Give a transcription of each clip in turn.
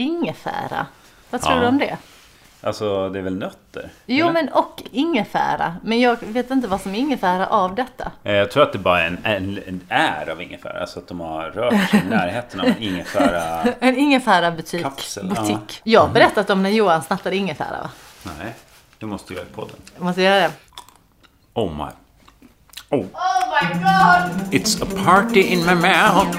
ingefära. Vad tror Ja. du om det? Alltså, det är väl nötter? Jo, eller? men och ingefära. Men jag vet inte vad som är ingefära av detta. Eh, Jag tror att det bara är en, en, en är av ingefära. Alltså att de har rört sig i närheten av en ingefära. En ingefära-butik. Kapsel, Butik. Jag har berättat om när Johan snattade ingefära, va? Nej, det måste jag i podden. Jag måste göra det. Oh my. Oh, Oh my god! it's a party in my mouth.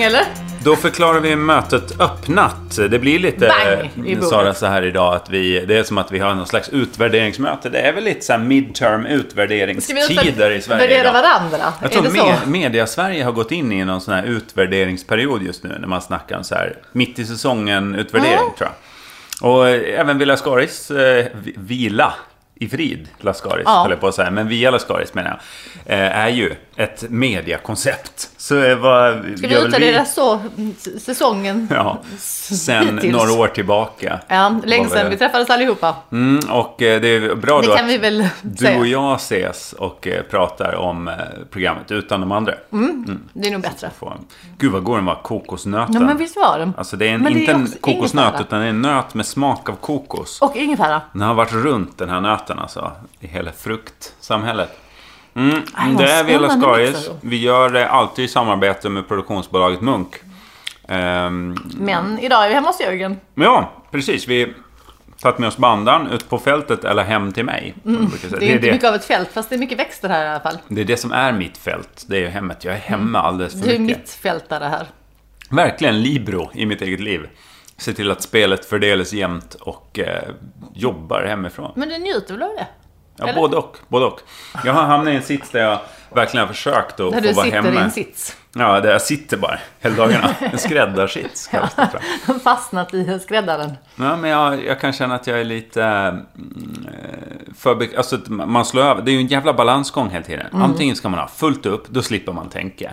Ska vi igång eller? Då förklarar vi mötet öppnat. Det blir lite, Bang. Sara, så här idag att vi, det är som att vi har någon slags utvärderingsmöte. Det är väl lite så här midterm Ska vi utvärderingstider i Sverige idag. varandra? Jag är tror det så? me- media-Sverige har gått in i någon sån här utvärderingsperiod just nu när man snackar om så här mitt i säsongen utvärdering Mm. tror jag. Och eh, även Villa Skaris eh, vi- vila i frid, Lascaris Ja. höll jag på att säga, men Via Lascaris menar jag, eh, är ju ett mediakoncept. Så eh, vad Ska vi väl utvärdera så s- säsongen? Ja, sen några år tillbaka. Ja, länge sedan väl- vi träffades allihopa. Mm, och eh, det är bra Det då kan vi att väl du säga. och jag ses och eh, pratar om programmet utan de andra. Det är nog bättre. Få- Gud vad god den var, kokosnöten. Ja, men visst var den? Alltså det är en, det är inte en också kokosnöt ingefära. utan är en nöt med smak av kokos. Och ingefära. Den har varit runt den här nöten alltså, i hela fruktsamhället. Mm, vad det är Vela Skaris. Vi gör det alltid i samarbete med produktionsbolaget Munk. Ehm, Men idag är vi hemma hos Jörgen. Ja, precis. Vi tagit med oss bandan ut på fältet eller hem till mig. Mm. Det är inte det, mycket av ett fält, fast det är mycket växter här i alla fall. det är det som är mitt fält. Det är hemmet. Jag är hemma alldeles för Du är mycket. mittfältare här. Verkligen libero i mitt eget liv. Se till att spelet fördelas jämnt och eh, jobbar hemifrån. Men du njuter väl av det? Ja, eller? både och, både och. Jag har hamnat i en sits där jag verkligen har försökt att få du vara sitter hemma. i en sits. Ja, där jag sitter bara hela dagarna. En skräddarsits kallas det jag. Fastnat i skräddaren. Ja, men jag, jag kan känna att jag är lite mm, eh, för... Alltså, man slår över. Det är ju en jävla balansgång hela tiden. Mm. Antingen ska man ha fullt upp, då slipper man tänka.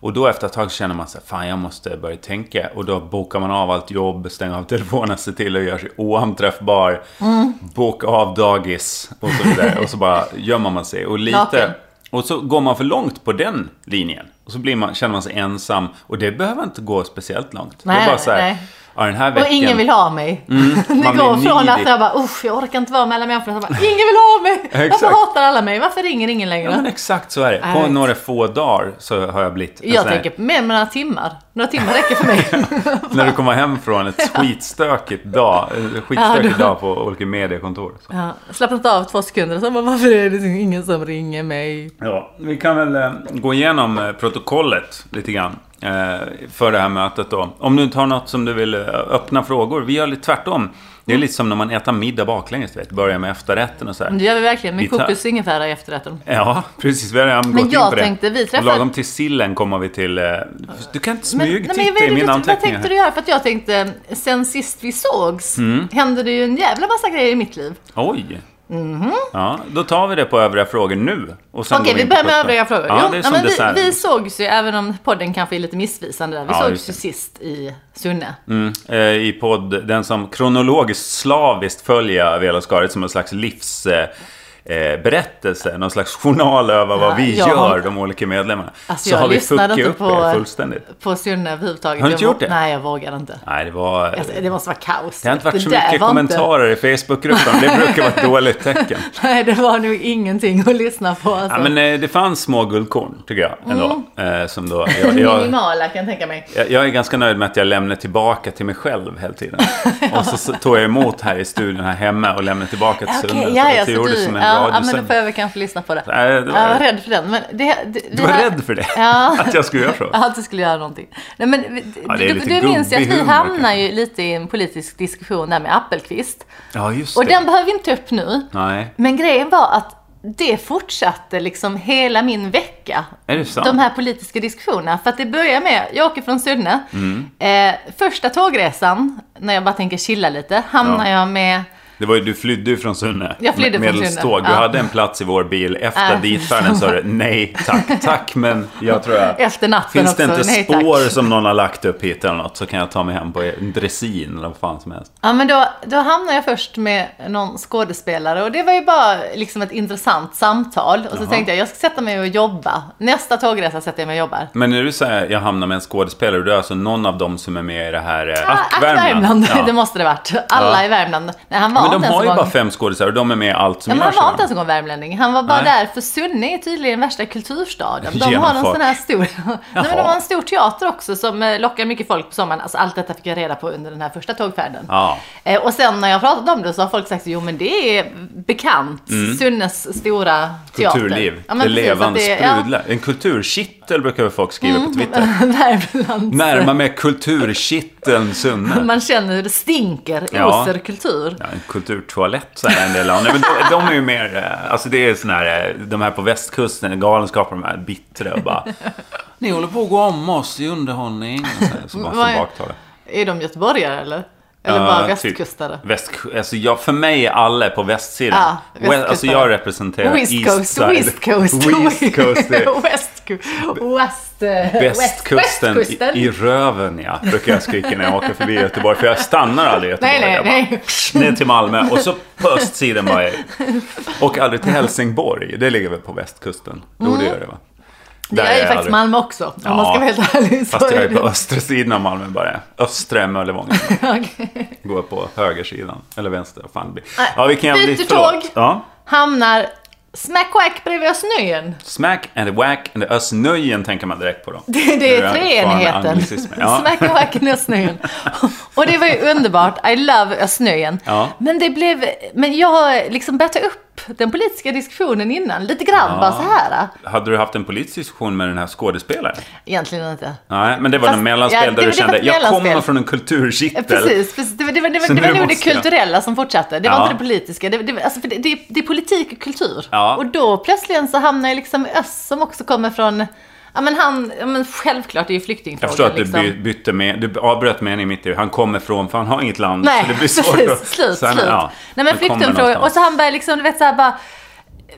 Och då efter ett tag känner man sig fan jag måste börja tänka. Och då bokar man av allt jobb, stänger av telefonen, ser till att göra sig oanträffbar. Mm. Boka av dagis och så vidare. och så bara gömmer man sig. Och lite... Och så går man för långt på den linjen. Och så blir man, känner man sig ensam. Och det behöver inte gå speciellt långt. det Nej, är bara så här, nej. Ja, den här Och veckan... ingen vill ha mig. det man går från att jag bara, usch, jag orkar inte vara med alla människor. Så bara, ingen vill ha mig! Varför hatar alla mig? Varför ringer ingen längre? Ja, men exakt så är det. På några få dagar så har jag blivit jag här- tänker mer med några timmar. Några timmar räcker för mig. När du kommer hem från ett skitstökigt dag, en skitstökig Ja, dag på olika mediekontor. Så. ja, slappnat av två sekunder. Så bara, varför är det ingen som ringer mig? Ja, vi kan väl eh, gå igenom eh, protokollet lite grann. Eh, för det här mötet då. Om du inte har något som du vill eh, öppna frågor. Vi gör lite tvärtom. Det är lite som när man äter middag baklänges, vet. Börjar med efterrätten och så här. Det gör vi verkligen med kokos i efterrätten. Ja, precis. Vi har redan gått in jag på det. tänkte, vi träffade- Och lagom till sillen kommer vi till... Eh, du kan inte smygtitta vad, i mina du- vad anteckningar. tänkte du göra? För att jag tänkte, sen sist vi sågs, Mm. hände det ju en jävla massa grejer i mitt liv. Oj! Ja, då tar vi det på övriga frågor nu. Okej, går vi på börjar med övriga frågor. Ja, Jo, det är ja, som dessert. vi, vi sågs ju, även om podden kanske är lite missvisande där. Vi Ja, sågs ju sist i Sunne. Mm, eh, I podd, den som kronologiskt slaviskt följer Vela som en slags livs... Eh, eh, berättelse, någon slags journal över vad Ja, vi jag har- gör, de olika medlemmarna. Alltså, så har vi fuckat inte upp på- er fullständigt. På Sunne överhuvudtaget. Har du inte gjort det? Nej, jag vågade inte. Nej, det var... Alltså, det måste vara kaos. Det har inte varit så där mycket kommentarer i Facebookgruppen. Det brukar vara ett dåligt tecken. Inte, nej, det var nog ingenting att lyssna på. Alltså. Ja, men eh, det fanns små guldkorn, tycker jag. Ändå. Mm. Eh, som då, jag, jag, Minimala kan jag tänka mig. jag, jag är ganska nöjd med att jag lämnar tillbaka till mig själv hela tiden. Och så, så tog jag emot här i studion här hemma och lämnade tillbaka till Sunne. ja, så ja, att så jag gjorde du, som en ja, ja, men då får jag väl kanske lyssna på det. Nej, det Jag var var, rädd för den. Men det, det, du var rädd för det? Ja. Att jag skulle göra så? Att du skulle göra någonting. Nej, men, Ja, du, du minns ju att vi hamnar ju lite i en politisk diskussion där med Appelqvist. Ja, just Och det. den behöver vi inte ta upp nu. Nej, Men grejen var att det fortsatte liksom hela min vecka. är det sant? De här politiska diskussionerna. För att det börjar med, jag åker från Sunne. Mm. Eh, första tågresan, när jag bara tänker chilla lite, hamnar Ja. jag med Det var ju, du flydde ju från Sunne. Jag flydde med från. Sunne, Du ja. hade en plats i vår bil. Efter Äh, ditfärden sa du nej tack, tack men jag tror jag... Efter natten Finns det också, inte nej, tack. spår som någon har lagt upp hit eller något så kan jag ta mig hem på en dressin eller vad fan som helst. Ja, men då, då hamnade jag först med någon skådespelare och det var ju bara liksom ett intressant samtal. Och så Jaha. tänkte jag, jag ska sätta mig och jobba. Nästa tågresa sätter jag mig och jobbar. Men när du säger jag hamnar med en skådespelare, du är alltså någon av dem som är med i det här eh, Ack Värmland, Ja. det måste det varit. Alla Ja. i Värmland. Nej, han var Men de har ju gång... bara fem skådespelare och de är med i allt som Ja, men görs. han var inte ens en gång värmlänning. Han var bara Nej. där för Sunne är tydligen värsta kulturstaden. De har Genomfart. en sån här stor... Nej, men de har en stor teater också som eh, lockar mycket folk på sommaren. Alltså allt detta fick jag reda på under den här första tågfärden. Ja. Eh, Och sen när jag pratat om det så har folk sagt jo men det är bekant. Sunnes stora teater. Mm. Kulturliv. Ja, det precis, levande det är- ja, sprudlar. En kulturkittel brukar folk skriva på Twitter. Värmlands... Närma med kulturkitteln Sunne. Man känner hur det stinker, oser kultur. Ja, kulturtoalett så här en del av. Nej, men de, de är ju mer, eh, alltså det är sån här, eh, de här på västkusten, galenskaper, de här bittra och bara Ni håller på att gå om oss i underhållning. Och Så, här, så bara är- de göteborgare eller? Eller bara typ. västkustare? Väst, alltså jag, för mig är alla på västsidan. Ja, West, alltså jag representerar West East Coast. West Coast. West Coast. West Coast. West, eh, Västkusten i, Västkusten. i röven, ja. Brukar jag skrika när jag åker förbi Göteborg. För jag stannar aldrig i Göteborg. Nej, nej, bara, nej. Ner till Malmö och så på östsidan bara. Och aldrig till Helsingborg. Det ligger väl på västkusten? Jo, det gör det va? Det är ju faktiskt aldrig. Malmö också, om Ja, man ska vara helt ärlig. så Fast jag är på östra sidan av Malmö bara. Östra Möllevången. Okej. Går på högersidan. Eller vänster, fan det blir. Ja, vilken jävla byter tåg. Ja. Hamnar smack whack bredvid Östnöjen. Smack and whack and ösnöjen tänker man direkt på då. Det, det är treenigheten. Ja. Smack och whack i Östnöjen. Och det var ju underbart. I love Östnöjen. Ja. Men det blev, men jag liksom ta upp den politiska diskussionen innan. Lite grann Ja. bara så här. Hade du haft en politisk diskussion med den här skådespelaren? Egentligen inte. Nej, men det var Fast- en mellanspel ja, där du kände, jag kommer från en kulturkittel. Precis, precis. Det var, det det det var nog det kulturella som fortsatte. Det var Ja. inte det politiska. Det, alltså det, är politik och kultur. Och då plötsligt så hamnar jag liksom i öst som också kommer från Ja men han, ja, men självklart det är ju Jag flyktingfrågan förstår att du liksom. by- bytte med, du avbröt meningen mitt i, han kommer från, för han har inget land. Nej, så det blir svårt precis. Slut, han- slut. ja, Nej men flyktingfrågor. Och så han börjar liksom, du vet så här bara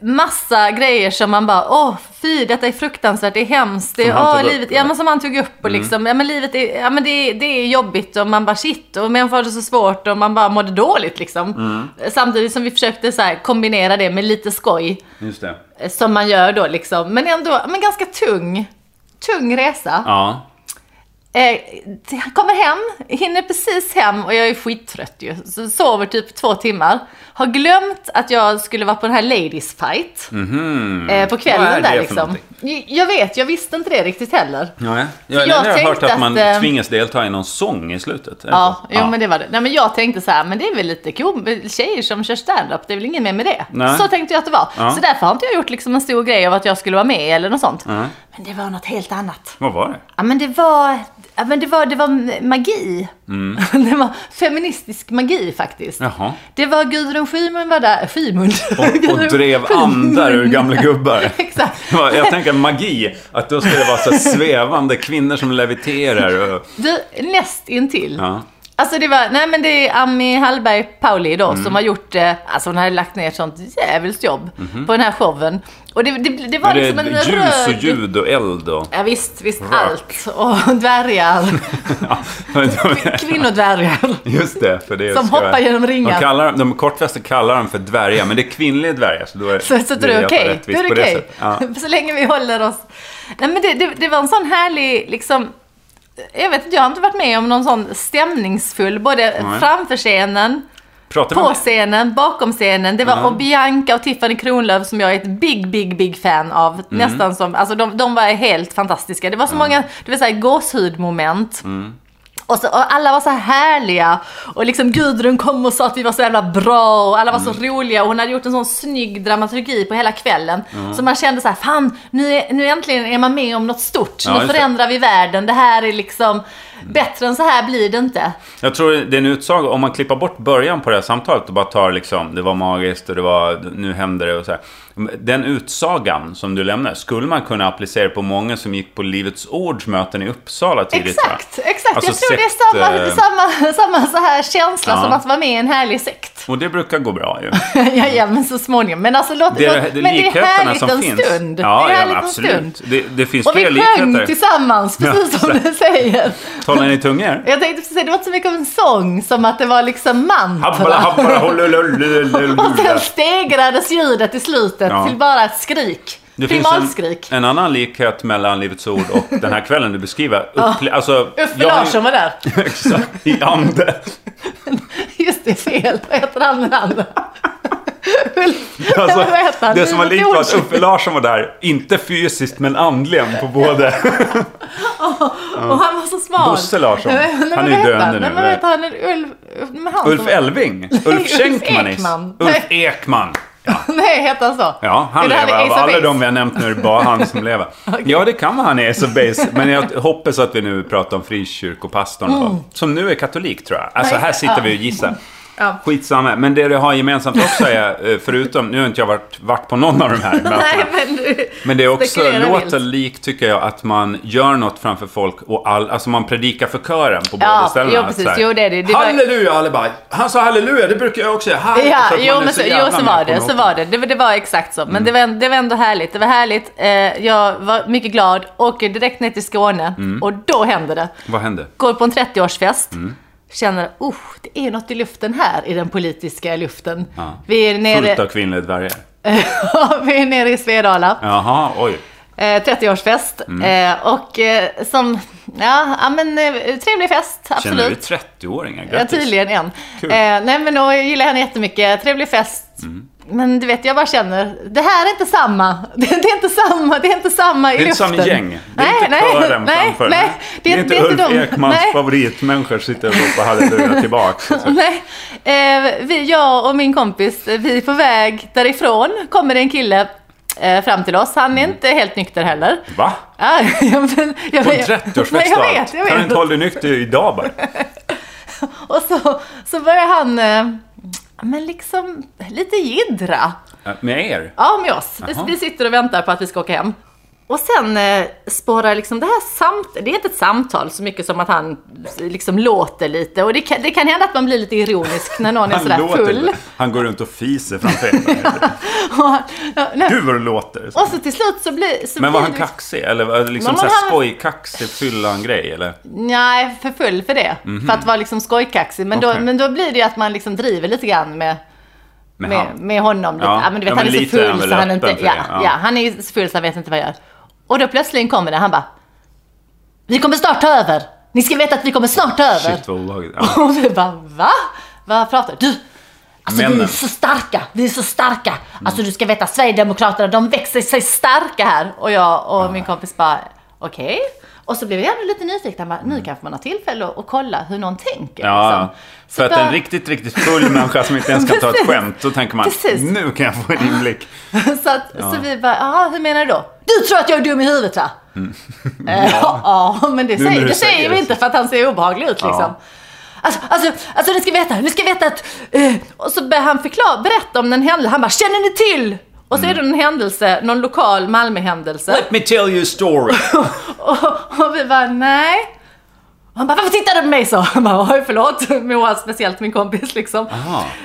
Massa grejer som man bara, åh fy detta är fruktansvärt, det är hemskt, det är, åh tog upp, livet, ja men som han tog upp och liksom, ja men livet är, ja men det, är- det är jobbigt och man bara shit och människor har det så svårt och man bara mådde dåligt liksom. Samtidigt som vi försökte så här, kombinera det med lite skoj, eh, som man gör då liksom, men ändå, men ganska tung, tung resa. Ja. Eh, kommer hem, hinner precis hem och jag är skittrött ju. Så sover typ två timmar. Har glömt att jag skulle vara på den här Ladies Fight. Eh, på kvällen där liksom. Jag vet, jag visste inte det riktigt heller. Nej. Jag, jag jag har hört tänkte att man att, eh, tvingas delta i någon sång i slutet. Ja, jo men det var det. Nej men jag tänkte så här, men det är väl lite cool, tjejer som kör stand-up, det är väl ingen mer med det. Nej. Så tänkte jag att det var. Ja. Så därför har inte jag gjort liksom en stor grej av att jag skulle vara med eller något sånt. Ja. Men det var något helt annat. Vad var det? Ja men det var, ja, men det var, det var magi. det var feministisk magi faktiskt. Mm. Jaha. Det var Gudrun Schyman var där, Schyman. Och, och drev andar ur gamla gubbar. Exakt. Ja, Jag tänker magi, att då ska det vara så svävande kvinnor som leviterar och... Du, näst intill. Ja. Alltså det var, nej men det är Ami Hallberg Pauli då Mm. som har gjort, eh, alltså hon hade lagt ner ett sånt jävligt jobb på den här showen. Och det, det, det var det liksom en är ljus och röd... ljud och eld och... Ja visst, visst Rök. allt. Och dvärgar. Kvinnodvärgar. Just det, för det Som hoppar genom ringar. De, kallar, de kortväster kallar dem för dvärgar, men det är kvinnliga dvärgar. Så då är, Så, så du det okej? rättvist Då är det det okej. sättet. Ja. Så länge vi håller oss... Nej men det, det, det var en sån härlig, liksom... Jag vet inte, jag har inte varit med om någon sån stämningsfull, både Nej. framför scenen, Pratar på man scenen, bakom scenen. Det var Ja. och Bianca och Tiffany Kronlöf som jag är ett big, big, big fan av. Mm. Nästan som, alltså de, de var helt fantastiska. Det var så många, det var så här gåshudmoment. Mm. Och, så, och alla var så här härliga. Och liksom Gudrun kom och sa att vi var så jävla bra och alla var så Mm. roliga. Och hon hade gjort en sån snygg dramaturgi på hela kvällen. Så man kände så här, fan nu, är, nu äntligen är man med om något stort. Ja, nu förändrar vi världen. Det här är liksom, bättre än så här blir det inte. Jag tror det är en utsaga, om man klippar bort början på det här samtalet och bara tar liksom, det var magiskt och det var, nu händer det och så här. Den utsagan som du lämnar, skulle man kunna applicera på många som gick på Livets Ords möten i Uppsala tidigt? va? Exakt, exakt. Alltså jag tror det sekt, är samma, eh, samma, samma så här känsla Ja. som att vara med i en härlig sekt. Och det brukar gå bra ju. ja, ja, men så småningom. Men alltså låt, Det låt, det men det är härligt en finns. stund. Ja, det är ja härligt men en absolut. stund. Det, det finns Och vi fler sjöng likheter. tillsammans, precis Ja, som du säger. Talar ni tungor? Jag tänkte precis säga, det var inte så mycket av en sång som att det var liksom hollululululul. Och sen stegrades ljudet i slutet Ja. till bara ett skrik. Det finns en, en annan likhet mellan Livets Ord och den här kvällen du beskriver. Upple- alltså, Uffe jag Larsson var där. Exakt, i ande. Just det, fel. Vad heter han den andra? Alltså, han? det som var likt var att. Uffe Larsson var där, inte fysiskt men andligen på både. Och han var så smal. Bosse Larsson. Han är ju döende nu. Men vad heter han? Ulf... Han Ulf. Elving? Ulf Schenkmanis? Ekman. Ulf Ekman. Nej, heter han så? Ja, han lever. Av alla Base? de vi har nämnt nu är det bara han som lever. Ja, det kan vara han i Ace of Base. Men jag hoppas att vi nu pratar om frikyrkopastorn då, Som nu är katolik tror jag. Alltså här sitter ja. vi och gissar. Ja. Skitsamma. Men det det har gemensamt också är, eh, förutom, nu har inte jag varit, varit på någon av de här mötena. Nej, men du... Men det är också, låter likt tycker jag att man gör något framför folk och all, alltså man predikar för kören på båda Ja, ställena. jo, Att precis. så Jo, det är det. Det var- halleluja, alla bara, han sa halleluja, det brukar jag också. Halleluja, Ja, så jo, men så, jo, jävla så var det. Så var det. Det, det var exakt så. Men det, var, det var ändå härligt. Det var härligt. Eh, jag var mycket glad. Åker direkt ner till Skåne. Mm. Och då hände det. Vad hände? Går på en 30-årsfest. Mm. Känner, oh, det är något i luften här, i den politiska luften. Ja. Vi, är Fullt nere, av kvinnliga dvärgar. vi är nere i Svedala. Jaha, oj. Eh, 30-årsfest. Mm. Eh, och eh, som, ja, ja men eh, trevlig fest, absolut. Känner du 30-åringar? Ja, Grattis. tydligen en. Kul. Eh, nej men och jag gillar henne jättemycket. Trevlig fest. Mm. Men du vet, jag bara känner, det här är inte samma. Det, det är inte samma, det är inte samma i Det är inte luften. samma gäng. Det är nej, inte nej, kören nej, framför. nej, det är inte Ulf de. Ekmans Nej. favoritmänniskor sitter och ropar halleluja tillbaka. Nej, eh, vi, jag och min kompis, vi är på väg därifrån. Kommer det en kille eh, fram till oss. Han är Mm. inte helt nykter heller. Va? Ja, jag, men, jag, På en jag- 30-årsfest Nej, jag och vet, allt? jag Kan du inte hålla dig nykter idag bara? Och så, så börjar han, eh, men liksom lite jiddra. Med er? Ja, med oss. Vi, vi sitter och väntar på att vi ska åka hem. Och sen eh, spårar liksom det här samtalet, det är inte ett samtal så mycket som att han liksom låter lite. Och det kan, det kan hända att man blir lite ironisk när någon är Han sådär full. Han går runt och fiser framför han- nej. Gud vad du låter. och så till slut så blir så Men var blir han kaxig? Eller liksom såhär han- skojkaxig fyllan-grej? Eller? Nej, för full för det. För att vara liksom skojkaxig. Men, då, Mhm. Okej. men då blir det ju att man liksom driver lite grann med, Med med, han? med honom. Lite. Ja. Ja. men du vet, Ja, han men är så lite är han full så han inte... Ja, ja. han är så full så han vet inte vad jag gör. Och då plötsligt kommer det, han bara... Vi kommer snart ta över. Ni ska veta att vi kommer snart ta över. Shit vad obehagligt. Ja. Och vi bara, va? Vad pratar du? Alltså vi är Männen. så starka, vi är så starka. Alltså du ska veta, Sverigedemokraterna de växer sig starka här. Och jag och min kompis bara, okej. Och så blev vi ändå lite nyfikna, bara, nu kanske man har tillfälle att, att kolla hur någon tänker. Mm. Ja, liksom. Så för att bara- en riktigt, riktigt full människa som inte ens kan ta ett skämt, då tänker man Precis. nu kan jag få en inblick. så, att, så vi bara, jaha, hur menar du då? Du tror att jag är dum i huvudet va? Eh, ja. men det Nu säger, det säger vi inte för att han ser obehaglig ut liksom. Ja. Alltså, alltså, alltså ni ska veta, ni ska veta att... Eh, och så börjar han förklara, berätta om den händelse. Han bara, känner ni till? Och så är det en händelse, någon lokal Malmöhändelse. Let me tell you a story. Och, och vi bara, nej. Han bara, varför tittar du på mig så? Han bara, oj förlåt. Moa, speciellt min kompis liksom.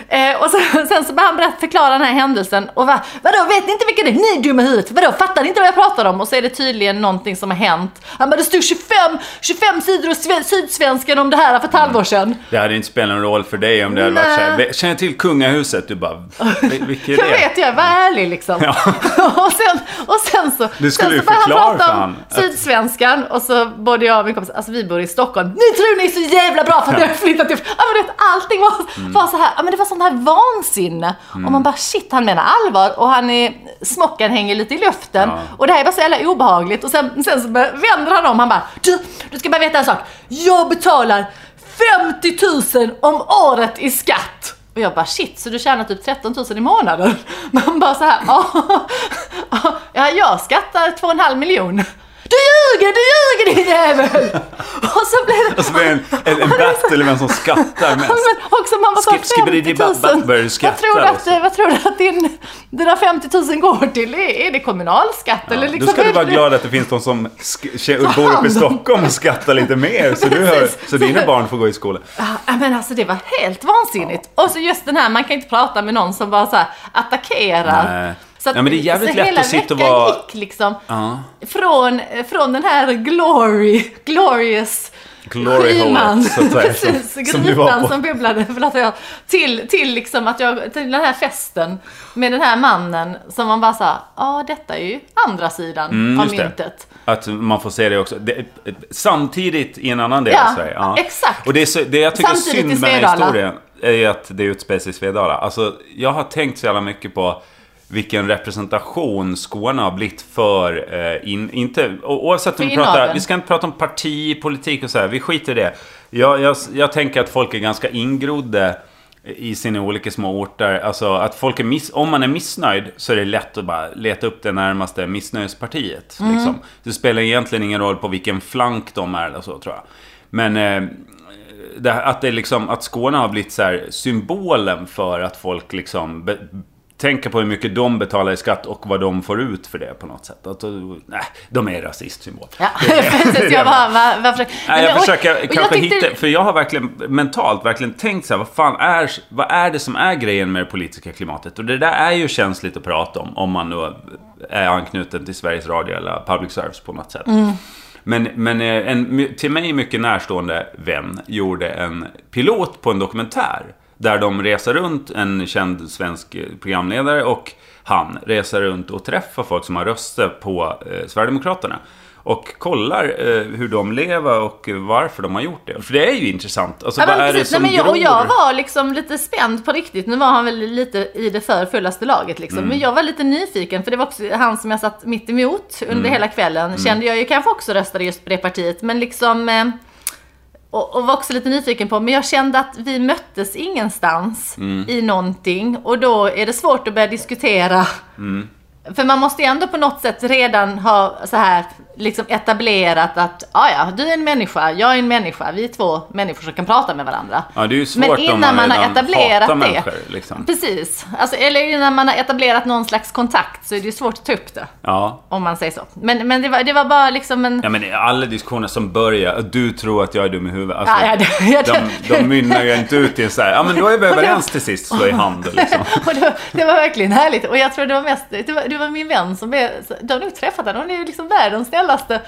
Eh, och sen, sen så började han berätta, förklara den här händelsen. Och va, vadå, vet ni inte vilka det är? Ni är dumma huvudet. Vadå, fattar ni inte vad jag pratar om? Och så är det tydligen någonting som har hänt. Han bara, det stod 25, 25 sidor i Sve- Sydsvenskan om det här för ett halvår sedan. Det hade inte spelat någon roll för dig om det hade varit Nej. såhär, känner jag till kungahuset? Du bara, "Vil- vilket är Jag det? vet, jag var ärlig liksom. Ja. och, sen, och sen så... Du skulle sen så började förklara han prata om han Sydsvenskan och så både jag och min kompis, alltså vi bor i Stockholm. Ni tror ni är så jävla bra för att jag har flyttat till... Ja men vet, allting var, Mm. var så här, ja men det var sånt här vansinne. Och man bara shit, han menar allvar och han är, smocken hänger lite i luften. Ja. Och det här är bara så jävla obehagligt. Och sen, sen så vänder han om, han bara du, du ska bara veta en sak. Jag betalar 50 000 om året i skatt. Och jag bara shit, så du tjänar typ 13 000 i månaden? Man bara så här, ja, ja jag skattar 2,5 miljon. Du ljuger, du ljuger din jävel! Och så blev det... Och så blir det en, en, en battle vem som skattar Ja, mest. men, och också, man Skip- skibbidi 50 000. börjar Vad tror du att, vad tror du att din, dina 50 000 går till? Är, det kommunalskatt eller liksom? Då ska du vara glad att det finns de som bor uppe i Stockholm och skattar lite mer. Så, du hör, så dina barn får gå i skolan. Ja, men alltså det var helt vansinnigt. Och så just den här, man kan inte prata med någon som bara så här attackerar. Nej. Så Ja, men det är jävligt så lätt hela att sitta och vara- gick liksom Ja. från, från den här glory, glorious Glory skyman, så att säga, precis, som- som grytan som bubblade, förlåt, jag, till, till liksom att jag, till den här festen med den här mannen som man bara sa, ja detta är ju andra sidan Mm, av myntet. Att man får se det också. Det, samtidigt i en annan del Ja, av Sverige. Ja, exakt. Och det, är så, det jag tycker är Samtidigt i synd med den här historien är ju att det utspelar sig i Svedala. Alltså, jag har tänkt så jävla mycket på vilken representation Skåne har blivit för, eh, in, inte, oavsett om vi pratar, vi ska inte prata om parti, politik och så här, vi skiter i det. Jag, jag, jag tänker att folk är ganska ingrodde i sina olika små orter. Alltså att folk är miss, om man är missnöjd så är det lätt att bara leta upp det närmaste missnöjespartiet. Mm. Liksom. Det spelar egentligen ingen roll på vilken flank de är eller så tror jag. Men eh, det, att, det liksom, att Skåne har blivit så här, symbolen för att folk liksom be, tänker på hur mycket de betalar i skatt och vad de får ut för det på något sätt. Att, nej, de är rasistsymbol. Ja, precis. Jag bara, va, varför? Nej, jag Men- och- försöker och jag kanske hitta, för jag har verkligen mentalt verkligen tänkt så här, vad fan är, vad är det som är grejen med det politiska klimatet? Och det där är ju känsligt att prata om, om man då är anknuten till Sveriges Radio eller public service på något sätt. Mm. Men, men eh, en till mig mycket närstående vän gjorde en pilot på en dokumentär. Där de reser runt, en känd svensk programledare och han reser runt och träffar folk som har röstat på eh, Sverigedemokraterna. Och kollar eh, hur de lever och varför de har gjort det. För det är ju intressant. Alltså Ja, vad är det som Nej, jag, och jag var liksom lite spänd på riktigt. Nu var han väl lite i det för fullaste laget liksom. Mm. Men jag var lite nyfiken för det var också han som jag satt mitt emot under Mm. hela kvällen. Kände jag ju kanske också röstade just på det partiet. Men liksom... Eh, och, och var också lite nyfiken på, men jag kände att vi möttes ingenstans Mm. i någonting. Och då är det svårt att börja diskutera. Mm. För man måste ju ändå på något sätt redan ha så här liksom etablerat att ja, ja, du är en människa, jag är en människa, vi är två människor som kan prata med varandra. Ja, det är ju svårt Men innan man man har etablerat det. människor. Liksom. Precis, alltså, eller innan man har etablerat någon slags kontakt så är det ju svårt att ta upp det. Ja. Om man säger så. Men, men det, var, det var bara liksom en... Ja men alla diskussioner som börjar, du tror att jag är dum i huvudet. Alltså, Ja, ja, det- ja, det- de, de mynnar ju inte ut i en så här, ja men då är vi överens till sist, slå i hand liksom. Och det, var, det var verkligen härligt. Och jag tror det var mest, det var, det var min vän som är, du har nog träffat henne, hon är ju liksom världens snällaste.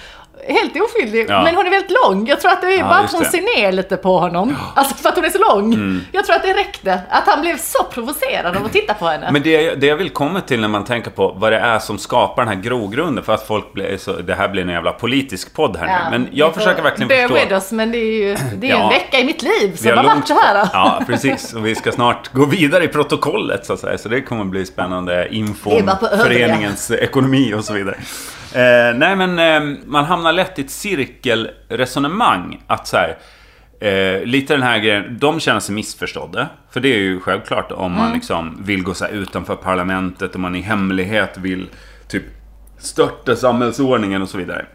Helt oskyldig, Ja. men hon är väldigt lång. Jag tror att det är Ja, bara att hon det. Mm. ser ner lite på honom. Alltså för att hon är så lång. Jag tror att det räckte. Att han blev så provocerad av att titta på henne. Men det, det jag vill komma till när man tänker på vad det är som skapar den här grogrunden för att folk blir så, det här blir en jävla politisk podd här nu. Men jag försöker verkligen förstå. with us, men det är ju det är Ja. en vecka i mitt liv som har varit så här. Ja, precis. Och vi ska snart gå vidare i protokollet så att säga. Så det kommer bli spännande info om föreningens ekonomi och så vidare. Eh, nej, men eh, man hamnar lätt i ett cirkelresonemang. Att så här, eh, lite den här grejen, de känner sig missförstådda. För det är ju självklart om man liksom vill gå så här utanför parlamentet, om man i hemlighet vill typ störta samhällsordningen och så vidare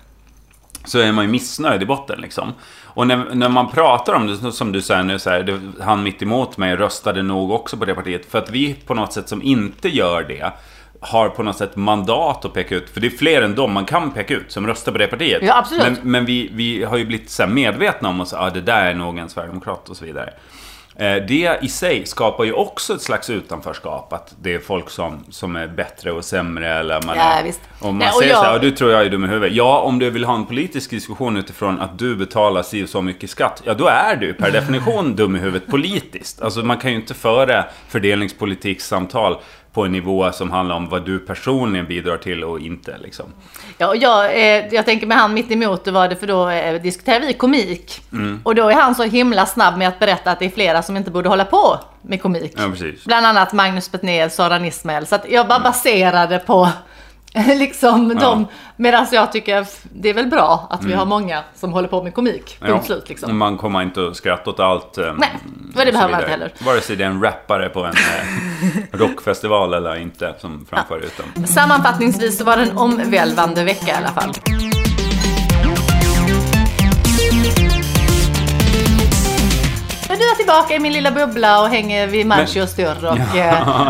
så är man ju missnöjd i botten liksom. Och när, när man pratar om det, som du säger nu, så här, det, han mitt emot mig röstade nog också på det partiet. För att vi på något sätt som inte gör det, har på något sätt mandat att peka ut. För det är fler än dem man kan peka ut som röstar på det partiet. Ja, absolut. Men, men vi, vi har ju blivit så medvetna om att ah, det där är nog en sverigedemokrat och så vidare. Eh, Det i sig skapar ju också ett slags utanförskap. Att det är folk som, som är bättre och sämre. Eller man Ja, är, visst. Om man Nej, säger jag- så här, "Ja, du tror jag är dum i huvudet. Ja, om du vill ha en politisk diskussion utifrån att du betalar si och så mycket skatt. Ja, då är du per definition dum i huvudet politiskt. Alltså man kan ju inte föra fördelningspolitikssamtal på en nivå som handlar om vad du personligen bidrar till och inte liksom. Ja, och jag, eh, jag tänker med han mitt emot, var det för då eh, diskuterar vi komik. Mm. Och då är han så himla snabb med att berätta att det är flera som inte borde hålla på med komik. Ja. Bland annat Magnus Betnér, Soran Ismail. Så jag bara baserade på liksom de, medan jag tycker det är väl bra att vi har många som håller på med komik. Punkt Mm. Ja, slut liksom. Man kommer inte att skratta åt allt. eh, Nej, för det behöver man inte heller. Vare sig det är en rappare på en eh, rockfestival eller inte som framför utan. Sammanfattningsvis så var det en omvälvande vecka i alla fall. Men du är tillbaka i min lilla bubbla och hänger vid Marcios dörr och Ja,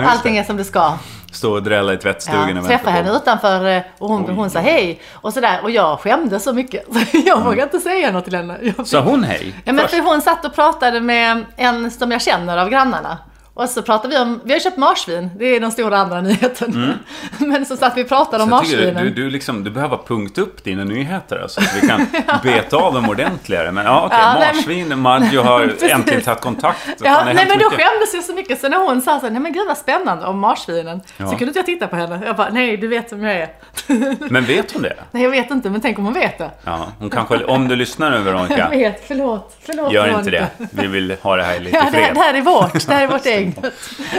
eh, allting är som det ska. Stå och drälla i tvättstugan Ja, och träffa vänta henne utanför eh, och hon, Oj. hon sa hej och sådär och jag skämdes så mycket så jag vågade inte säga något till henne. Jag Sa hon hej? Ja, men för hon satt och pratade med en som jag känner av grannarna. Och så pratade vi om, vi har köpt marsvin, det är den stora andra nyheten. Men så satt vi och pratade om Mm. Marsvinen. du, du, liksom, du behöver punkt upp dina nyheter alltså, så att vi kan beta av dem ordentligare. Men ja, okej, Ja, nej, men- marsvin, Maggio har äntligen tagit kontakt. Ja, nej men då mycket. skämdes jag så mycket så när hon sa så nej men gud vad spännande om marsvinen. Ja. Så kunde inte jag titta på henne. Jag bara, nej du vet vem jag är. Men vet hon det? nej jag vet inte, men tänk om hon vet det. Ja, hon kanske, om du lyssnar nu Jag Veronica, vet, förlåt. förlåt gör inte det. Vi vill ha det här lite Ja, det, här, det här är vårt, det här är vårt eget.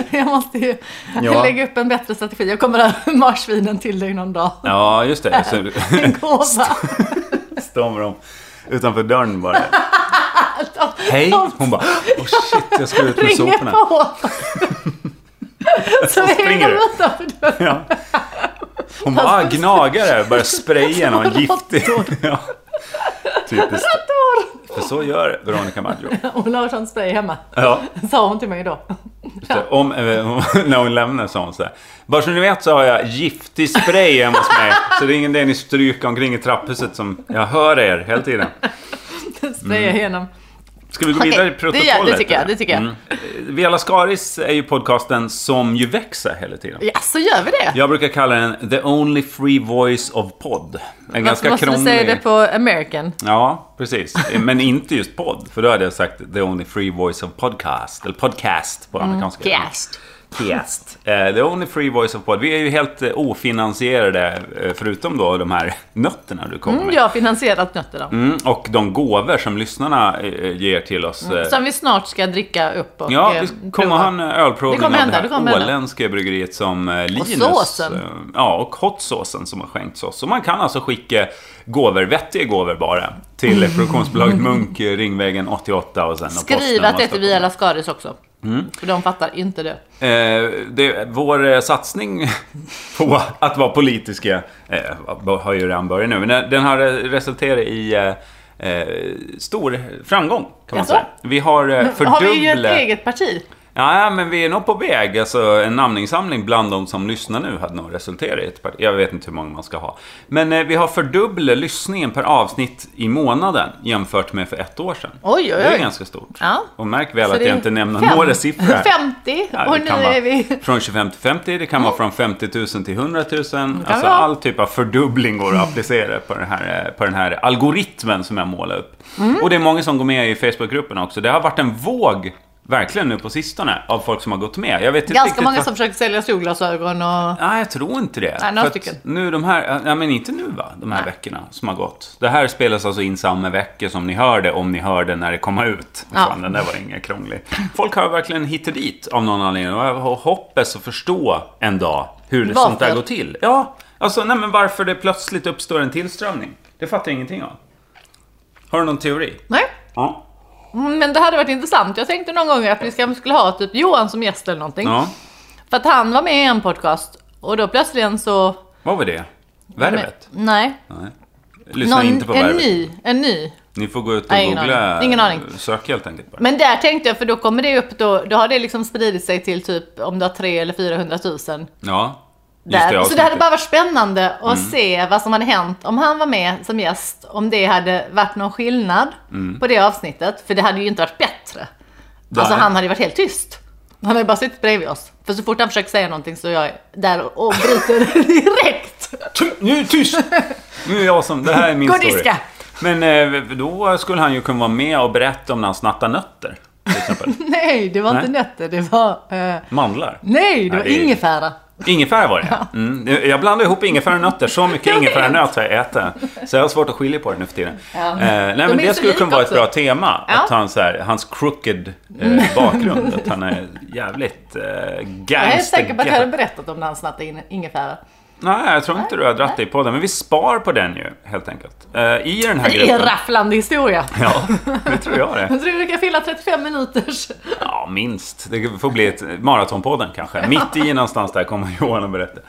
Jag måste ju Ja. lägga upp en bättre strategi. Jag kommer ha marsvinen till dig någon dag. Ja, just det. Så En gåva. står de utanför dörren bara. Hej! Hon bara, oh shit, jag ska ut med soporna. på. Så springer du. Ja. Hon bara, ah, gnagare, börjar spraya någon giftig. Ja. Typiskt. För så gör Veronica Maggio. Hon har sån spray hemma. Ja, Sa hon till mig då. om, eh, när hon lämnar sa hon så här. Bara så ni vet så har jag giftig spray hemma hos mig. Så det är ingen idé ni stryker omkring i trapphuset som jag hör er hela tiden. Spraya igenom. Ska vi gå vidare i det protokollet? gör- det tycker jag, det tycker jag. Mm. Vela Skaris är ju podcasten som ju växer hela tiden. Ja, så gör vi det. Jag brukar kalla den The Only Free Voice of Pod. En Varför ganska måste krånglig... du säga det på American? Ja, precis. Men inte just podd. För då hade jag sagt The Only Free Voice of Podcast. Eller podcast på amerikanska. Cast. Cast. Eh, the Only Free Voice of Pod. Vi är ju helt eh, ofinansierade, eh, förutom då de här nötterna du kommer Mm, med. jag har finansierat nötterna. Mm, och de gåvor som lyssnarna ger till oss. eh, Som vi snart ska dricka upp och Ja, vi kommer ha en ölprovning Det kommer av hända, det det här hända. åländska bryggeriet som Linus... såsen. eh, Ja, och hotsåsen som har skänkts oss. Så man kan alltså skicka gåvor, vettiga gåvor bara, till produktionsbolaget Munk, Ringvägen 88 och sen och Skriv att det heter Via Lascaris också. Mm. För de fattar inte det. Eh, det, vår eh, satsning på att vara politiska eh, har ju redan börjat nu. Men den, har eh, resulterat i eh, eh, stor framgång, kan man Jaså? säga. Vi har eh, Har vi ju ett fördubblat... eget parti? Ja, men vi är nog på väg. Alltså, en namninsamling bland de som lyssnar nu hade nog resulterat i ett parti. Jag vet inte hur många man ska ha. Men eh, vi har fördubblat lyssningen per avsnitt i månaden jämfört med för ett år sedan. Oj, oj, Det är oj. ganska stort. Ja. Och märk väl Så att jag inte nämner fem- några siffror här. 50 Ja, och nu är vi... Från 25 till 50, det kan vara från 50 000 till 100 000. Alltså all typ av fördubbling går att applicera på den här, eh, på den här algoritmen som jag målar upp. Mm. Och det är många som går med i Facebookgruppen också. Det har varit en våg, verkligen nu på sistone, av folk som har gått med. Jag vet inte Ganska många vad- som försöker sälja solglasögon och... Nej, jag tror inte det. Nej, några För stycken. Nu de här, ja men inte nu va, de här veckorna som har gått. Det här spelas alltså in samma vecka som ni hörde, om ni hörde när det kom ut. Ja. Fan, den där var ingen krånglig. Folk har verkligen hit och dit av någon anledning. Och jag hoppas att förstå en dag hur det Varför? sånt där går till. Ja, alltså nej men varför det plötsligt uppstår en tillströmning. Det fattar jag ingenting av. Har du någon teori? Nej. Ja. Men det hade varit intressant. Jag tänkte någon gång att vi ska- skulle ha typ Johan som gäst eller någonting. Ja, För att han var med i en podcast och då plötsligen så... vad var det? Värvet? Nej. Nej. Lyssna inte på en Värvet. ny. En ny. Ni får gå ut och Nej, ingen googla. aning. Ingen aning. Sök helt enkelt bara. Men där tänkte jag, för då kommer det upp, då, då har det liksom spridit sig till typ om du har 300 eller 400 000. Ja. Där. så det hade bara varit spännande att Mm. se vad som hade hänt om han var med som gäst. Om det hade varit någon skillnad Mm. på det avsnittet. För det hade ju inte varit bättre. Alltså Nej. han hade ju varit helt tyst. Han hade bara suttit bredvid oss. För så fort han försöker säga någonting så är jag där och bryter direkt. Nu tyst! Nu är jag som... Det här är min Gå story. diska. Men eh, då skulle han ju kunna vara med och berätta om när han snattar nötter. Till exempel. Nej, det var inte Nej. nötter. Det var... Eh, Mandlar. nej, det var Nej, ingefära. Ingefära var det mm. Jag blandar ihop ingefära och nötter. Så mycket ingefäranöt har jag ätit. Så jag har svårt att skilja på det nu för tiden. Ja. Eh, nej, De men det skulle kunna vara ett bra tema. Ja. Att han så här, hans crooked eh, bakgrund. Att han är jävligt eh, gangster. Jag är säker på att jag hade berättat om när han snattade in ingefära. Nej, jag tror inte du har dratt dig på den. Men vi spar på den ju, helt enkelt. Eh, I den här Det är en gruppen. rafflande historia. Ja, det tror jag det. Jag tror vi kan fylla 35 minuters. Ja, minst. Det får bli ett maratonpodden kanske. Mitt i någonstans där kommer Johan att berätta.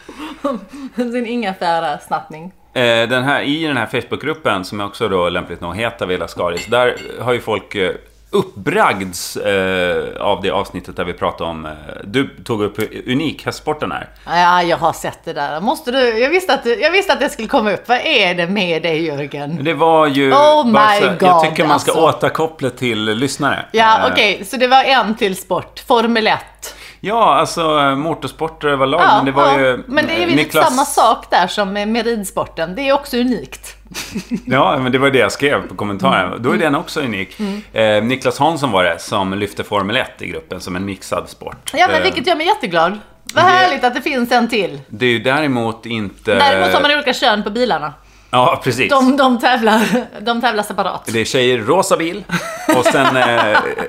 Sin ingefära-snattning. Eh, Den här, I den här Facebookgruppen, som också då lämpligt nog heter Vela Skaris, där har ju folk eh, uppbragds eh, av det avsnittet där vi pratade om... Eh, du tog upp hur unik hästsporten är. Ja, jag har sett det där. Måste du, jag, visste att, jag visste att det skulle komma upp. Vad är det med dig Jörgen? Det var ju... Oh my så- God, jag tycker man ska alltså. återkoppla till lyssnare. Ja, Eh, okej. Så det var en till sport. Formel 1. Ja, alltså eh, motorsporter överlag. Ja, men det var ja. ju... men det är ju Niklas- samma sak där som med, ridsporten. Det är också unikt. Ja, men det var det jag skrev på kommentaren. Då är den också unik. Mm. Eh, Niklas Hansson var det som lyfte Formel 1 i gruppen som en mixad sport. Ja, men Eh, vilket gör mig jätteglad. Vad härligt att det finns en till. Det är ju däremot inte... Däremot har man olika kön på bilarna. Ja, precis. De, de, tävlar, de tävlar separat. Det är tjejer rosa bil och sen eh,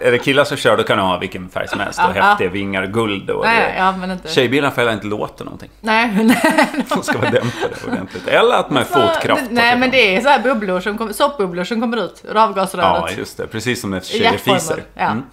är det killar som kör, då kan du ha vilken färg som helst. Och Ja, häftiga vingar, guld och... Nej, ja, men inte. Tjejbilar får heller inte låta någonting. Nej, nej. De ska vara dämpade ordentligt. Eller att man är fotkraft. Nej, men det är så här bubblor som kommer, soppbubblor som kommer ut ur Ja, avgasröret. just det. Precis som när tjejer fiser. ja. Mm.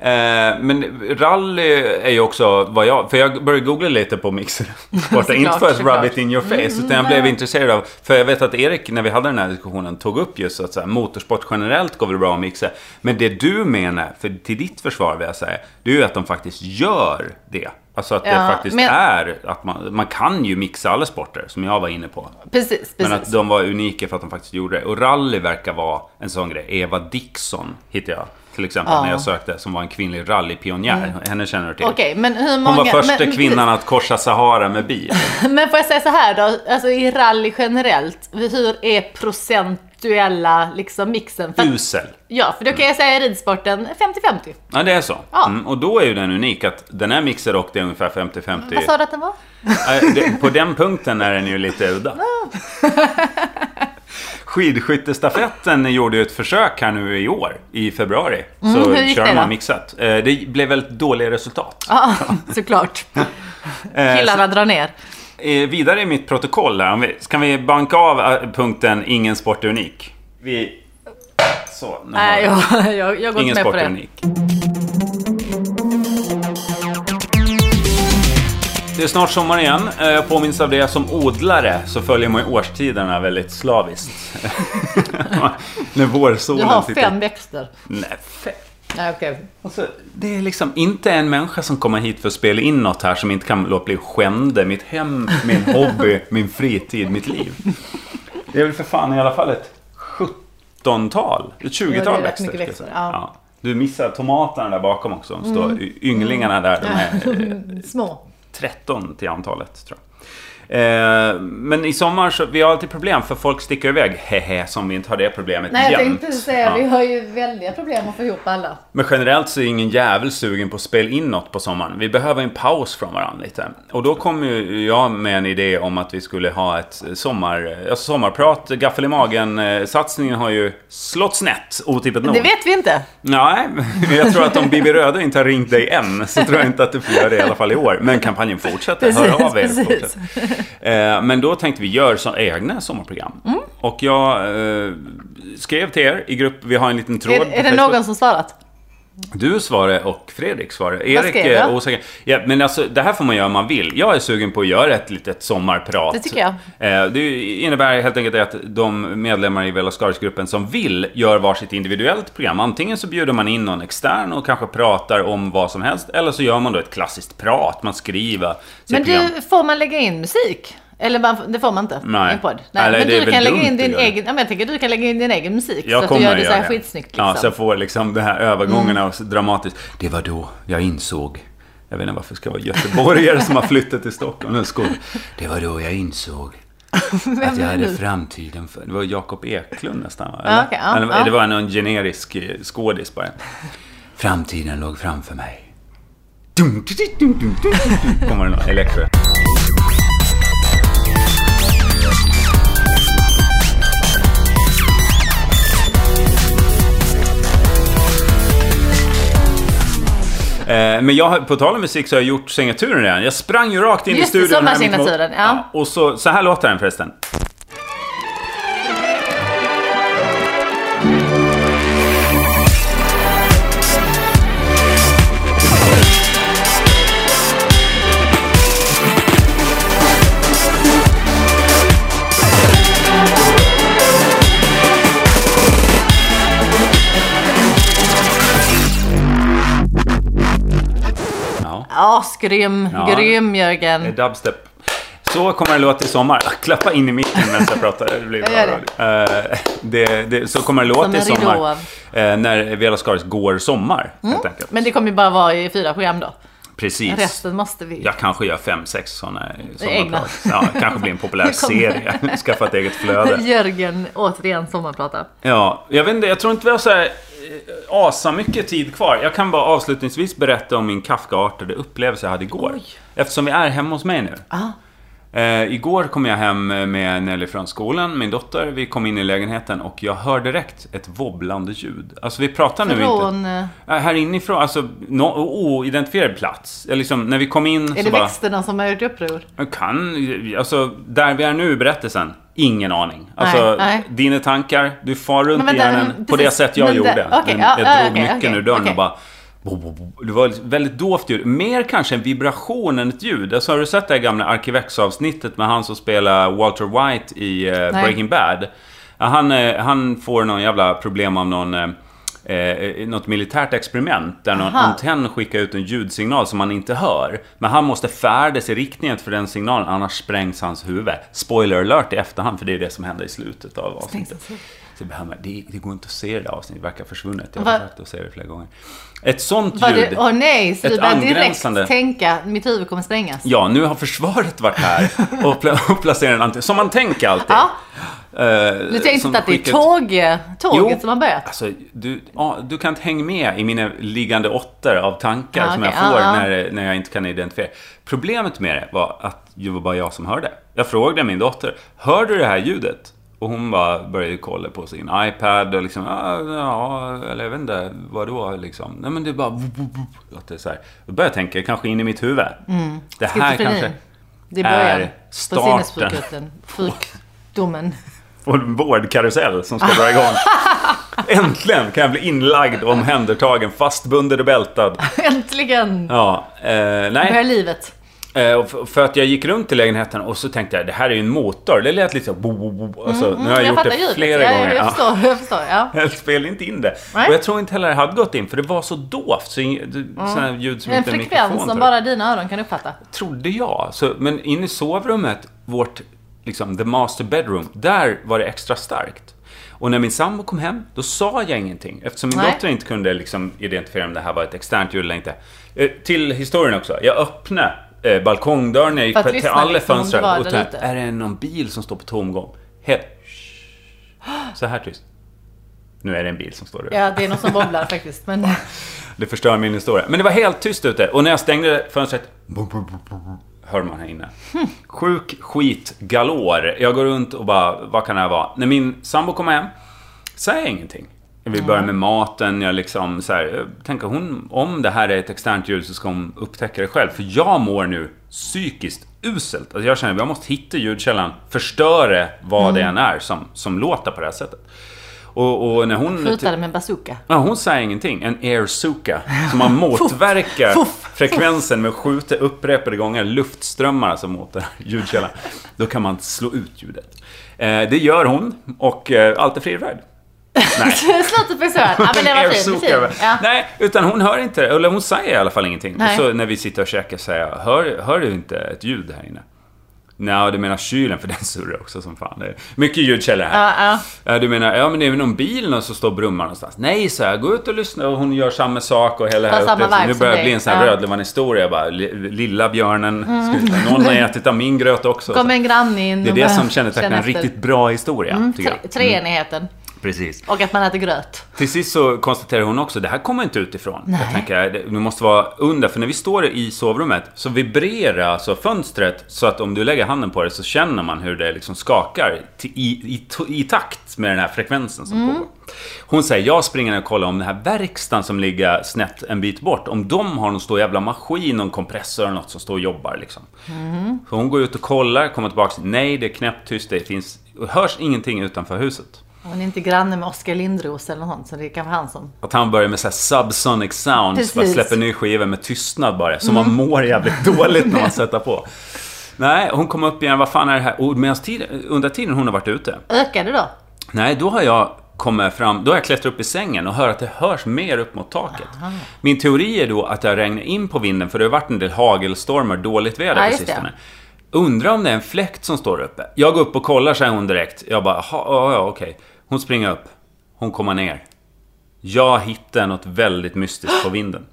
Eh, men rally är ju också vad jag... För jag började googla lite på mixer. Borta, inte för att rub it in your face, utan jag blev intresserad av... För jag vet att Erik, när vi hade den här diskussionen, tog upp just att så här, motorsport generellt går väl bra att mixa. Men det du menar, för till ditt försvar vill jag säga, det är ju att de faktiskt gör det. Alltså att det Ja, faktiskt men- är att man, man kan ju mixa alla sporter, som jag var inne på. Precis, precis. Men att de var unika för att de faktiskt gjorde det. Och rally verkar vara en sån grej. Eva Dixon hittade jag till exempel Ja. Mm. när jag sökte. Som var en kvinnlig rallypionjär. Henne känner du till. Okej, men hur många... Hon var första men, kvinnan att korsa Sahara med bil. Men får jag säga så här då, alltså i rally generellt, hur är procentuella liksom mixen? För, Usel. ja, för då kan jag säga i ridsporten 50-50. Ja, det är så. Ja. Mm, och då är ju den unik att den är mixad och det är ungefär 50-50. Vad sa du att den var? På den punkten är den ju lite udda. Skidskyttestafetten gjorde ju ett försök här nu i år, i februari. Så Mm, hur gick kör det man mixat. Eh, Det blev väldigt dåliga resultat. Ja, såklart. Eh, Killarna drar ner. Eh, vidare i mitt protokoll här, vi, kan vi banka av punkten Ingen sport är unik? Vi... Så, nu har vi. jag, jag, jag går Ingen med på sport är det. unik. Det är snart sommar igen. Eh, Jag påminns av det som odlare så följer man ju årstiderna väldigt slaviskt. När Du vårsolen har sitter... fem växter. Nej, fem. Nej, okej. Alltså, det är liksom inte en människa som kommer hit för att spela in något här som inte kan låta bli skände. Mitt hem, min hobby, min fritid, mitt liv. Det är väl för fan i alla fall ett 17-tal, ett 20-tal Ja, det är rätt växter. växter, säga. ja. Du missar tomaterna där bakom också. De står, Ynglingarna där, de är eh, Små. 13 till antalet tror jag. Eh, men i sommar så, vi har alltid problem för folk sticker iväg. Hehe, som vi inte har det problemet Nej, jag tänkte säga, Ja. vi har ju väldiga problem att få ihop alla. Men generellt så är ingen jävel sugen på att spela in något på sommaren. Vi behöver en paus från varandra lite. Och då kom ju jag med en idé om att vi skulle ha ett sommar, alltså sommarprat, gaffel i magen. Eh, Satsningen har ju slått snett, otippat nog. Det vet vi inte. Nej, jag tror att om Bibi Röde inte har ringt dig än så tror jag inte att du får göra det i alla fall i år. Men kampanjen fortsätter. Hör Precis, av er. precis. Eh, Men då tänkte vi göra så egna sommarprogram. Mm. Och jag eh, skrev till er i grupp, vi har en liten tråd Är, är det Facebook. någon som svarat? Du svarade och Fredrik svarade. Erik är osäker. Ja, men alltså, det här får man göra om man vill. Jag är sugen på att göra ett litet sommarprat. Det tycker jag. Eh, Det innebär helt enkelt att de medlemmar i Velascaris-gruppen som vill gör varsitt individuellt program. Antingen så bjuder man in någon extern och kanske pratar om vad som helst. Eller så gör man då ett klassiskt prat. Man skriver Men program. du, får man lägga in musik? Eller man, det får man inte? Nej. I en podd? Nej. Eller men du kan lägga in din att egen, ja, men jag tänker du kan lägga in din egen musik. Jag så att kommer du gör att det så här skitsnyggt liksom. Ja, så jag får liksom den här övergångarna så dramatiskt. Det var då jag insåg. Jag vet inte varför det ska vara göteborgare som har flyttat till Stockholm. Nu skål. Det var då jag insåg. Att jag hade framtiden för... Det var Jakob Eklund nästan va? Eller? Ja, okej, ja, Eller ja. det var någon generisk eh, skådis bara. Framtiden låg framför mig. Kommer det någon elektro. Men jag, på tal om musik så har jag gjort signaturen redan. Jag sprang ju rakt in Just i studion. det, mitt emot. sommarsignaturen, ja. Och så, så här låter den förresten. Asgrym, Ja. grym Det är Jörgen. dubstep. Så kommer det låta i sommar. Klappa in i micken medan jag pratar. Det blir bra. Eh, det, det, så kommer det låta i sommar. Eh, när Vela Skaris går sommar, helt enkelt. Men det kommer ju bara vara i fyra program då. Precis. Resten måste vi... Jag kanske gör fem, sex sådana Egna. Ja, kanske blir en populär serie. Skaffa ett eget flöde. Jörgen, återigen sommarprata. Ja, jag vet inte, jag tror inte vi har så här eh, asa mycket tid kvar. Jag kan bara avslutningsvis berätta om min Kafka-artade upplevelse jag hade igår. Oj. Eftersom vi är hemma hos mig nu. Ah. Eh, igår kom jag hem med Nelly från skolan, min dotter. Vi kom in i lägenheten och jag hör direkt ett wobblande ljud. Alltså vi pratar nu inte... Från... eh, Ja, Här inifrån, alltså no, oidentifierad plats. Jag Liksom, när vi kom in Är så det bara... växterna som har gjort uppror? Jag kan, alltså där vi är nu i berättelsen, ingen aning. Alltså, Nej, nej. dina tankar, du far runt i hjärnan på det sätt jag men det- gjorde. Men ja, jag ja, drog okej, nyckeln okej, ur dörren okej. och bara... Det var väldigt dovt ljud. Mer kanske en vibration än ett ljud. Alltså, har du sett det här gamla Arkivex-avsnittet med han som spelar Walter White i eh, Breaking Bad? Han, eh, han får någon jävla problem av någon... eh, Eh, något militärt experiment där någon Aha. antenn skickar ut en ljudsignal som man inte hör. Men han måste färdas i riktningen för den signalen, annars sprängs hans huvud. Spoiler alert i efterhand, för det är det som händer i slutet av avsnittet. Så bara, men det, det går inte att se det avsnittet, det verkar försvunnet. Jag har Va- försökt att se det flera gånger. Ett sånt Var ljud. åh nej, så Ett du börjar direkt angränsande- tänka mitt huvud kommer sprängas. Ja, nu har försvaret varit här och, pla- och placerat en antenn. Som man tänker alltid. Ja. Eh, Du tänkte inte att det är tåg, tåget Jo. som har börjat? Alltså, du, ja, du kan inte hänga med i mina liggande åttor av tankar Ja, som okej. jag får ja. När, när jag inte kan identifiera. Problemet med det var att det var bara jag som hörde. Jag frågade min dotter, hör du det här ljudet? Och hon bara började kolla på sin iPad och liksom, "Ah, ja, eller jag vet inte, vadå liksom? Nej men det är bara, att det är så här. Då började jag tänka, kanske in i mitt huvud. Det här kanske Det är starten. Sjukdomen. på en vårdkarusell som ska dra igång. Äntligen kan jag bli inlagd och omhändertagen, fastbunden och bältad. Äntligen Ja, eh, börjar nej. livet. Eh, för att jag gick runt i lägenheten och så tänkte jag, det här är ju en motor. Det lät lite så bo, bo, bo. Alltså, nu har jag, gjort fattar det ljudet. flera ja, gånger. Jag Ja. förstår, jag förstår. Ja. Jag spelade inte in det. Nej. Och jag tror inte heller det hade gått in, för det var så dovt. Så här ljud som En inte en frekvens mikrofon som bara dina öron kan uppfatta. Trodde jag. Så, men in i sovrummet, vårt, liksom, the master bedroom, där var det extra starkt. Och när min sambo kom hem, då sa jag ingenting. Eftersom min Nej. dotter inte kunde liksom, identifiera om det här var ett externt ljud eller inte. Eh, till historien också. Jag öppnade eh, balkongdörren, jag gick För att till lyssna alla liksom, om fönster det var och där tänkte, ute. är det någon bil som står på tomgång? Helt... Så här tyst. Nu är det en bil som står där. Ja, det är något som bobblar faktiskt. Men Det förstör min historia. Men det var helt tyst ute. Och när jag stängde fönstret... Hörde man här inne. Sjuk skit galore. Jag går runt och bara, vad kan det här vara? När min sambo kommer hem, säger jag ingenting. Vi börjar med maten, jag liksom så här, tänker hon, om det här är ett externt ljud så ska hon upptäcka det själv. För jag mår nu psykiskt uselt. Alltså jag känner att jag måste hitta ljudkällan, förstöra vad det än är som, som låter på det här sättet. Och, och när hon... skjutade med en bazooka. Ja, hon säger ingenting. En airsuka. Som man motverkar Fuff, frekvensen med att skjuta upprepade gånger luftströmmar som mot den här ljudkällan. Då kan man slå ut ljudet. Eh, det gör hon och eh, allt är frid. Slutet på här. Ja, men det var fint. Ja. Nej, utan hon hör inte, eller hon säger i alla fall ingenting. Nej. Och så när vi sitter och käkar säger jag, hör, hör du inte ett ljud här inne? Nej, du menar kylen, för den surrar också som fan. Det är mycket ljudkällor här. Ja, ja. Du menar, ja men det är väl någon bil som står och brummar någonstans? Nej, så jag, gå ut och lyssna och hon gör samma sak och hela här upplevelsen. Nu börjar det bli en sån här Ja. Rödluvan-historia bara. Li- Lilla björnen, ska- någon har ätit av min gröt också. Kom en granne in det är det bara som kännetecknar en riktigt bra historia, tycker Tre, jag. treenigheten. Precis. Och att man äter gröt. Till sist så konstaterar hon också, det här kommer inte utifrån. Jag tänker, det måste vara under, för när vi står i sovrummet så vibrerar alltså fönstret så att om du lägger handen på det så känner man hur det liksom skakar i, i, i takt med den här frekvensen som pågår. Hon säger, jag springer ner och kollar om den här verkstaden som ligger snett en bit bort, om de har någon stor jävla maskin, någon kompressor eller något som står och jobbar liksom. Så hon går ut och kollar, kommer tillbaka, nej det är knäpptyst, det finns, hörs ingenting utanför huset. Hon är inte granne med Oskar Lindros eller något sånt, så det kan vara han som... Att han börjar med så här subsonic sounds, Precis. bara släpper ny skiva med tystnad bara. Så man mår jävligt dåligt när man sätter på. Nej, hon kom upp igen, vad fan är det här? Och medan tiden, under tiden hon har varit ute. Ökade då? Nej, då har jag kommer fram, då har jag klättrat upp i sängen och hör att det hörs mer upp mot taket. Min teori är då att det har regnat in på vinden, för det har varit en del hagelstormar, dåligt väder Ja, på sistone. Undrar om det är en fläkt som står uppe. Jag går upp och kollar, säger hon direkt. Jag bara, "Jaha, ja, ja, okej. Hon springer upp. Hon kommer ner. Jag hittar något väldigt mystiskt på vinden.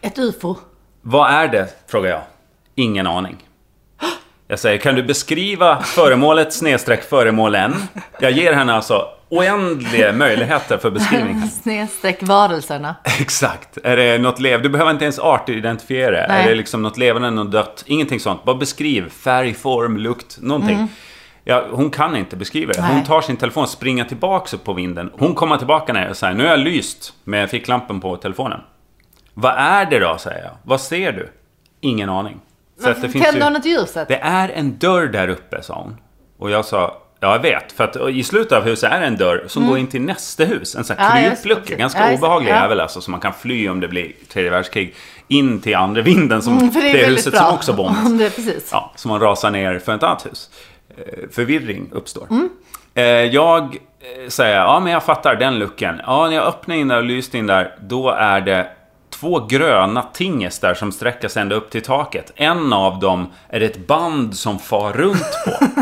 Ett ufo. Vad är det? Frågar jag. Ingen aning. Jag säger, kan du beskriva föremålet snedstreck föremålen? Jag ger henne alltså oändliga möjligheter för beskrivning. Snedstreck varelserna. Exakt. Är det något lev? Du behöver inte ens artidentifiera. Nej. Är det liksom något levande, något dött? Ingenting sånt. Bara beskriv färg, form, lukt, någonting. Ja, hon kan inte beskriva det. Hon Mm. Tar sin telefon, springer tillbaka upp på vinden. Hon kommer tillbaka när jag säger, nu har jag lyst med ficklampan på telefonen. Vad är det då, säger jag. Vad ser du? Ingen aning. Så Tände hon ett ljuset? Det är en dörr där uppe, sa hon. Och jag sa, ja jag vet. För att i slutet av huset är det en dörr som går in till nästa hus. En sån här Mm. Ja, kryplucka. Ganska Ja, obehaglig Ja. jävel alltså. Så man kan fly om det blir tredje världskrig. In till andra vinden som Mm, det det, huset bra. som också bombas. Ja, så man rasar ner för ett annat hus. Eh, Förvirring uppstår. Mm. Jag eh, säger, ja men jag fattar den luckan. Ja, när jag öppnar in där och lyste in där, då är det två gröna tinges där som sträcker sig ända upp till taket. En av dem är ett band som far runt på.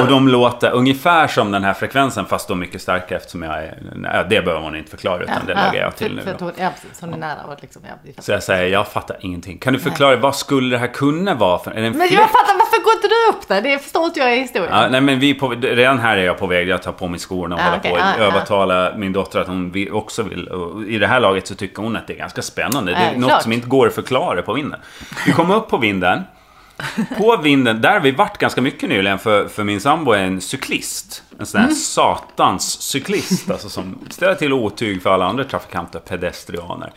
Och de låter ungefär som den här frekvensen fast då mycket starkare eftersom jag är... Nej, det behöver man inte förklara utan det lägger jag till för, nu för, då. att hon- Ja, precis. Hon är nära. Och liksom, ja. Så jag säger, jag fattar ingenting. Kan du förklara, vad skulle det här kunna vara för... Är det en Men fläkt? jag fattar, varför går inte du upp där? Det förstår inte jag i historien. Ja, nej men vi på, redan här är jag på väg. Jag tar på mig skorna och Ja, håller okej. på att Ja, ja. övertala min dotter att hon också vill. I det här laget så tycker hon att det är ganska spännande. Det är Ja, något klart. som inte går att förklara på vinden. Vi kom upp på vinden. På vinden, där har vi varit ganska mycket nyligen för, för min sambo är en cyklist. En sån här Mm. satans cyklist. Alltså som ställer till otyg för alla andra trafikanter, pedestrianer.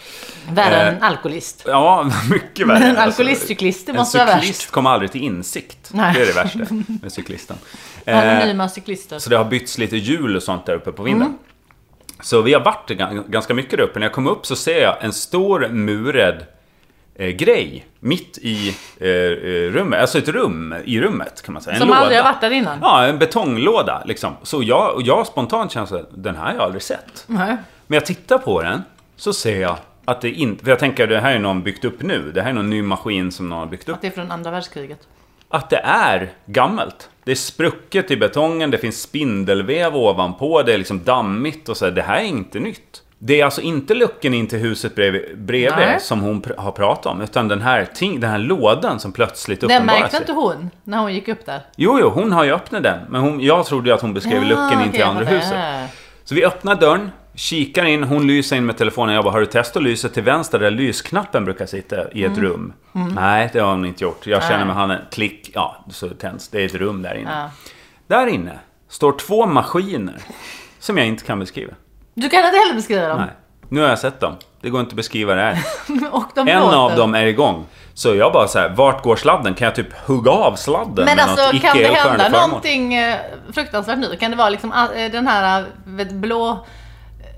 Värre Eh, än alkoholist. Ja, mycket värre. Men en Alltså, alkoholistcyklist, det en måste vara värst. cyklist kommer aldrig till insikt. Nej. Det är det värsta med cyklisten. Eh, Anonyma cyklister. så det har bytts lite hjul och sånt där uppe på vinden. Mm. Så vi har varit gan- ganska mycket där uppe. När jag kom upp så ser jag en stor murad eh, grej mitt i eh, eh, rummet. Alltså ett rum i rummet kan man säga. En Som låda. aldrig har varit där innan. Ja, en betonglåda liksom. Så jag, och jag spontant känner här, den här har jag aldrig sett. Nej. Men jag tittar på den, så ser jag att det inte... För jag tänker, det här är någon byggt upp nu. Det här är någon ny maskin som någon har byggt upp. Att det är från andra världskriget. Att det är gammalt. Det är sprucket i betongen, det finns spindelväv ovanpå, det är liksom dammigt och så. här. Det här är inte nytt. Det är alltså inte luckan in till huset bredvid, bredvid Nej. som hon pr- har pratat om, utan den här, ting, den här lådan som plötsligt Den uppenbarar märkte sig. inte hon när hon gick upp där. Jo, jo, hon har ju öppnat den. Men hon, jag trodde ju att hon beskrev luckan in okej, till andra huset. Ja. Så vi öppnar dörren, kikar in, hon lyser in med telefonen. Jag bara, har du testat lysa till vänster där lysknappen brukar sitta i ett Mm. rum? Nej, det har hon inte gjort. Jag känner med handen, klick, ja, så tänds. Det är ett rum där inne. Ja. Där inne står två maskiner som jag inte kan beskriva. Du kan inte heller beskriva dem. Nej. Nu har jag sett dem. Det går inte att beskriva det här. De En låter. av dem är igång. Så jag bara så här, vart går sladden? Kan jag typ hugga av sladden Men alltså kan det hända någonting eh, fruktansvärt nu? Kan det vara liksom ah, eh, den här eh, vet, blå,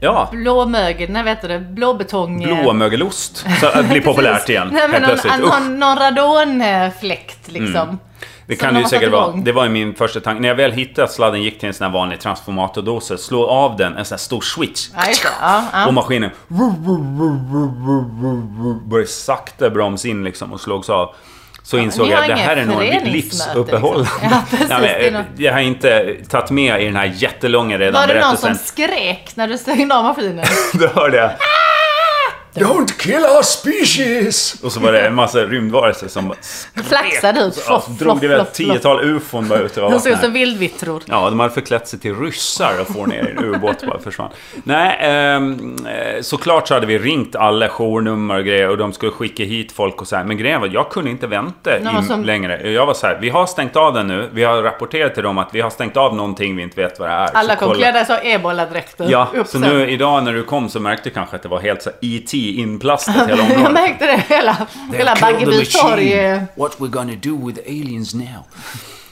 Ja, blåmögel, nej vet du det, blåbetong... blåmögelost. Så det blir populärt igen. Nej men någon, någon, någon radonfläkt liksom. Det kan de det ju säkert vara. Det var min första tanke. När jag väl hittade att sladden gick till en sån här vanlig transformatordosa, slå av den, en sån här stor switch. Ja, det. Och maskinen började sakta bromsa in liksom och slogs av. Så insåg jag att det här är nog föreningsmöte, livsuppehållande. liksom. Ja, det men, jag har inte tagit med i den här jättelånga redan Var det någon som skrek när du stängde av maskinen? Då hörde jag Don't kill our species! Och så var det en massa rymdvarelser som Flaxade ut. Ja, Floff, drog det väl floff, ett floff. tiotal ufon bara ut De såg ut som vildvittror. Ja, de hade förklätt sig till ryssar och får ner i en ubåt och bara försvann. Nej, ehm, eh, såklart så hade vi ringt alla journummer och grejer och de skulle skicka hit folk och så här. Men grejen var, jag kunde inte vänta in som- längre. Jag var så här, vi har stängt av den nu. Vi har rapporterat till dem att vi har stängt av någonting vi inte vet vad det är. Alla Så kom klädda i så ebola-dräkter. Ja, så nu idag när du kom så märkte du kanske att det var helt så här E.T. inplastat hela Jag området. märkte det. Hela, hela Baggeby torg. What we're gonna do with aliens now?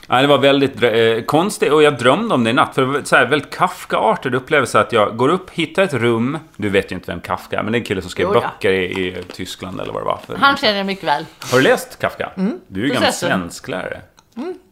Ja, det var väldigt eh, konstigt och jag drömde om det i natt. För det var så här, väldigt Kafka-artad upplevelse att jag går upp, hittar ett rum. Du vet ju inte vem Kafka är, men det är en kille som skrev Jo, ja. böcker i, i Tyskland eller vad det var. För. Han känner jag mycket väl. Har du läst Kafka? Du är ju gammal svensklärare.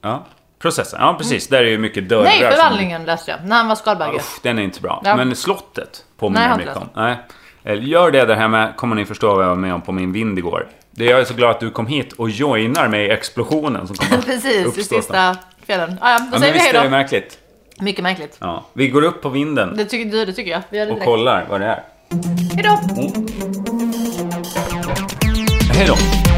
Ja. Processen, ja precis. Där är ju mycket dörrar. Nej, som- förvandlingen läste jag. När han var skalbagge. Usch, den är inte bra. Ja. Men slottet påminner Nej, jag har mycket inte om. Nej. Gör det där hemma kommer ni förstå vad jag var med om på min vind igår. Det jag är så glad att du kom hit och joinar mig i explosionen som kommer Precis, i sista kvällen. Ah, ja, då Ja, säger vi hej är det då. märkligt? Mycket märkligt. Ja. Vi går upp på vinden Det tycker du, det tycker jag. Vi gör det och kollar vad det är. Hej då! Hej då!